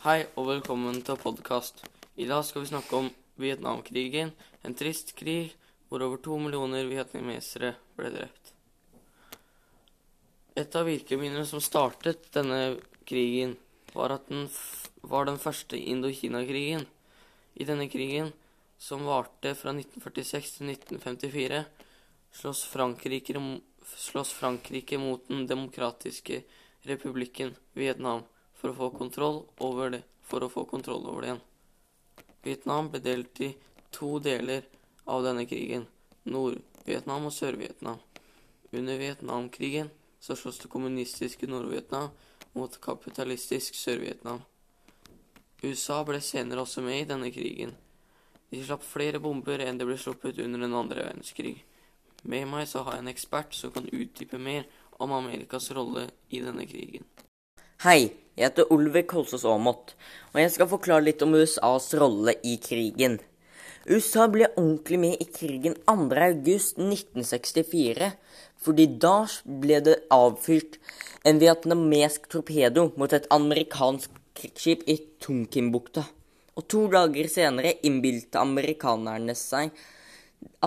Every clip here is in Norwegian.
Hei og velkommen til podkast. I dag skal vi snakke om Vietnamkrigen, en trist krig hvor over to millioner vietnamesere ble drept. Et av virkemidlene som startet denne krigen, var, at den, var den første Indokina-krigen. I denne krigen, som varte fra 1946 til 1954, slåss Frankrike, slåss Frankrike mot den demokratiske republikken Vietnam for å få kontroll over det, for å få kontroll over det igjen. Vietnam ble delt i to deler av denne krigen, Nord-Vietnam og Sør-Vietnam. Under Vietnamkrigen så sloss det kommunistiske Nord-Vietnam mot kapitalistisk Sør-Vietnam. USA ble senere også med i denne krigen. De slapp flere bomber enn det ble sluppet under den andre verdenskrig. Med meg så har jeg en ekspert som kan utdype mer om Amerikas rolle i denne krigen. Hei, jeg heter Olve Kolsås Aamodt, og jeg skal forklare litt om USAs rolle i krigen. USA ble ordentlig med i krigen 2.8.1964, fordi da ble det avfyrt en vietnamesk torpedo mot et amerikansk krigsskip i Tunkinbukta. Og to dager senere innbilte amerikanerne seg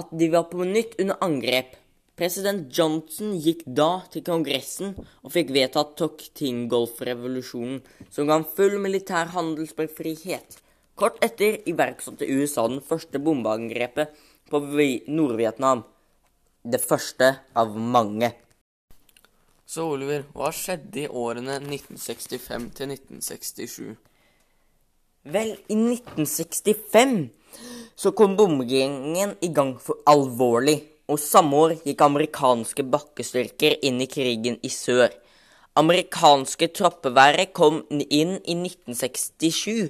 at de var på nytt under angrep. President Johnson gikk da til Kongressen og fikk vedtatt Tok-Ting-Golf-revolusjonen, som ga full militær handelsfrihet. Kort etter iverksatte USA den første bombeangrepet på Nord-Vietnam. Det første av mange. Så Oliver, hva skjedde i årene 1965 til 1967? Vel, i 1965 så kom bombegjengen i gang for alvorlig, og samme år gikk amerikanske bakkestyrker inn i krigen i sør. Amerikanske troppeværet kom inn i 1967,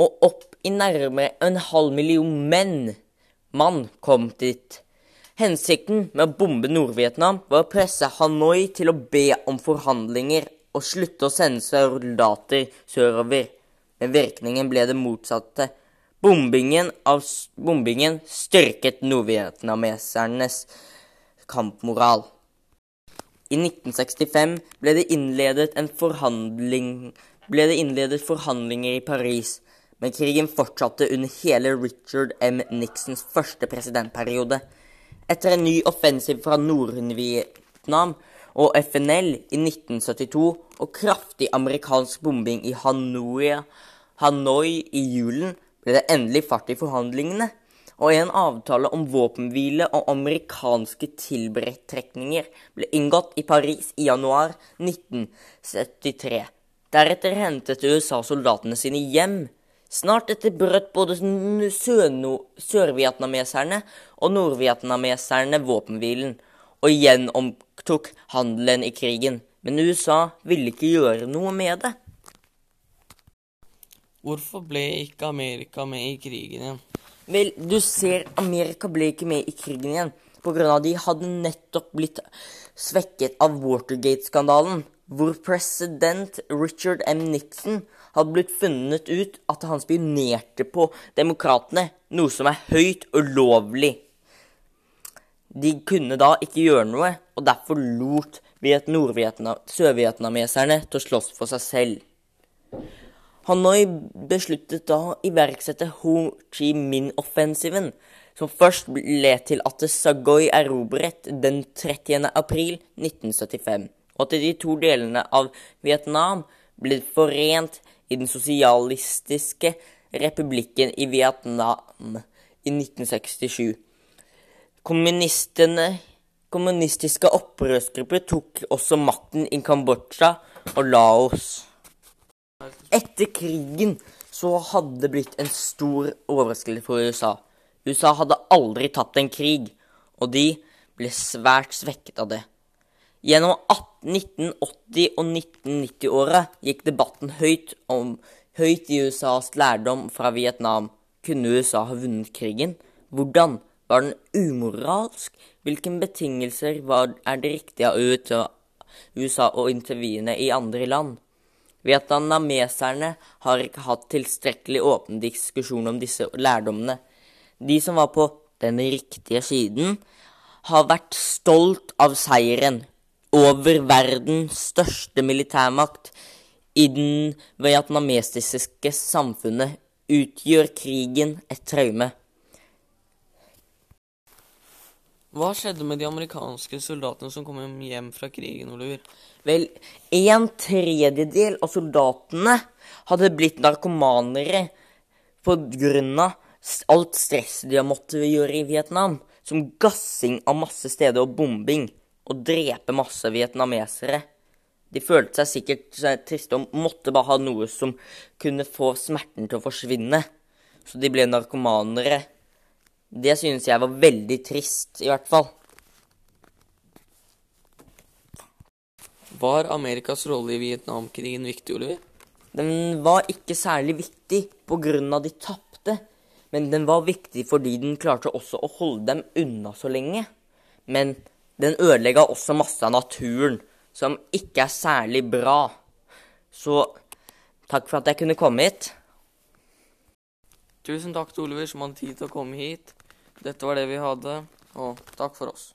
og opp i nærmere en halv million menn mann kom dit. Hensikten med å bombe Nord-Vietnam var å presse Hanoi til å be om forhandlinger og slutte å sende soldater sørover. Men virkningen ble det motsatte. Bombingen, av, bombingen styrket nordvietnamesernes kampmoral. I 1965 ble det innledet, ble det innledet forhandlinger i Paris, men krigen fortsatte under hele Richard M. Nixons første presidentperiode. Etter en ny offensiv fra Nord-Vietnam og FNL i 1972 og kraftig amerikansk bombing i Hanoi, Hanoi i julen ble det endelig fart i forhandlingene, og en avtale om våpenhvile og amerikanske tilberedtrekninger ble inngått i Paris i januar 1973. Deretter hentet USA soldatene sine hjem. Snart etter brøt både sørvietnameserne og nordvietnameserne våpenhvilen, og igjen omtok handelen i krigen. Men USA ville ikke gjøre noe med det. Hvorfor ble ikke Amerika med i krigen igjen? Vel, du ser, Amerika ble ikke med i krigen igjen pga. de hadde nettopp blitt svekket av Watergate-skandalen, hvor president Richard M. Nixon hadde blitt funnet ut at han spionerte på demokratene, noe som er høyt ulovlig. De kunne da ikke gjøre noe, og derfor lot sørvietnameserne til å slåss for seg selv. Hanoi besluttet da å iverksette Ho Chi Minh-offensiven, som først ble til at Sagoy erobret den 30. april 1975, og at de to delene av Vietnam ble forent i den sosialistiske republikken i Vietnam i 1967. Kommunistene, kommunistiske opprørsgrupper tok også makten i Kambodsja og Laos. Etter krigen så hadde det blitt en stor overraskelse for USA. USA hadde aldri tatt en krig, og de ble svært svekket av det. Gjennom 1980- og 1990-åra gikk debatten høyt, om, høyt i USAs lærdom fra Vietnam. Kunne USA ha vunnet krigen? Hvordan? Var den umoralsk? Hvilke betingelser var, er det riktige av USA, og intervjuene i andre land? Vietnameserne har ikke hatt tilstrekkelig åpen diskusjon om disse lærdommene. De som var på den riktige siden, har vært stolt av seieren over verdens største militærmakt i den vietnamesiske samfunnet utgjør krigen et traume. Hva skjedde med de amerikanske soldatene som kom hjem fra krigen, Oliver? Vel, en tredjedel av soldatene hadde blitt narkomanere på grunn av alt stresset de har måttet gjøre i Vietnam, som gassing av masse steder og bombing, og drepe masse vietnamesere. De følte seg sikkert triste og måtte bare ha noe som kunne få smerten til å forsvinne. Så de ble narkomanere. Det synes jeg var veldig trist, i hvert fall. Var Amerikas rolle i Vietnamkrigen viktig, Oliver? Den var ikke særlig viktig av de tapte, men den var viktig fordi den klarte også å holde dem unna så lenge. Men den ødelegga også masse av naturen, som ikke er særlig bra. Så takk for at jeg kunne komme hit. Tusen takk til Oliver som hadde tid til å komme hit. Dette var det vi hadde, og takk for oss.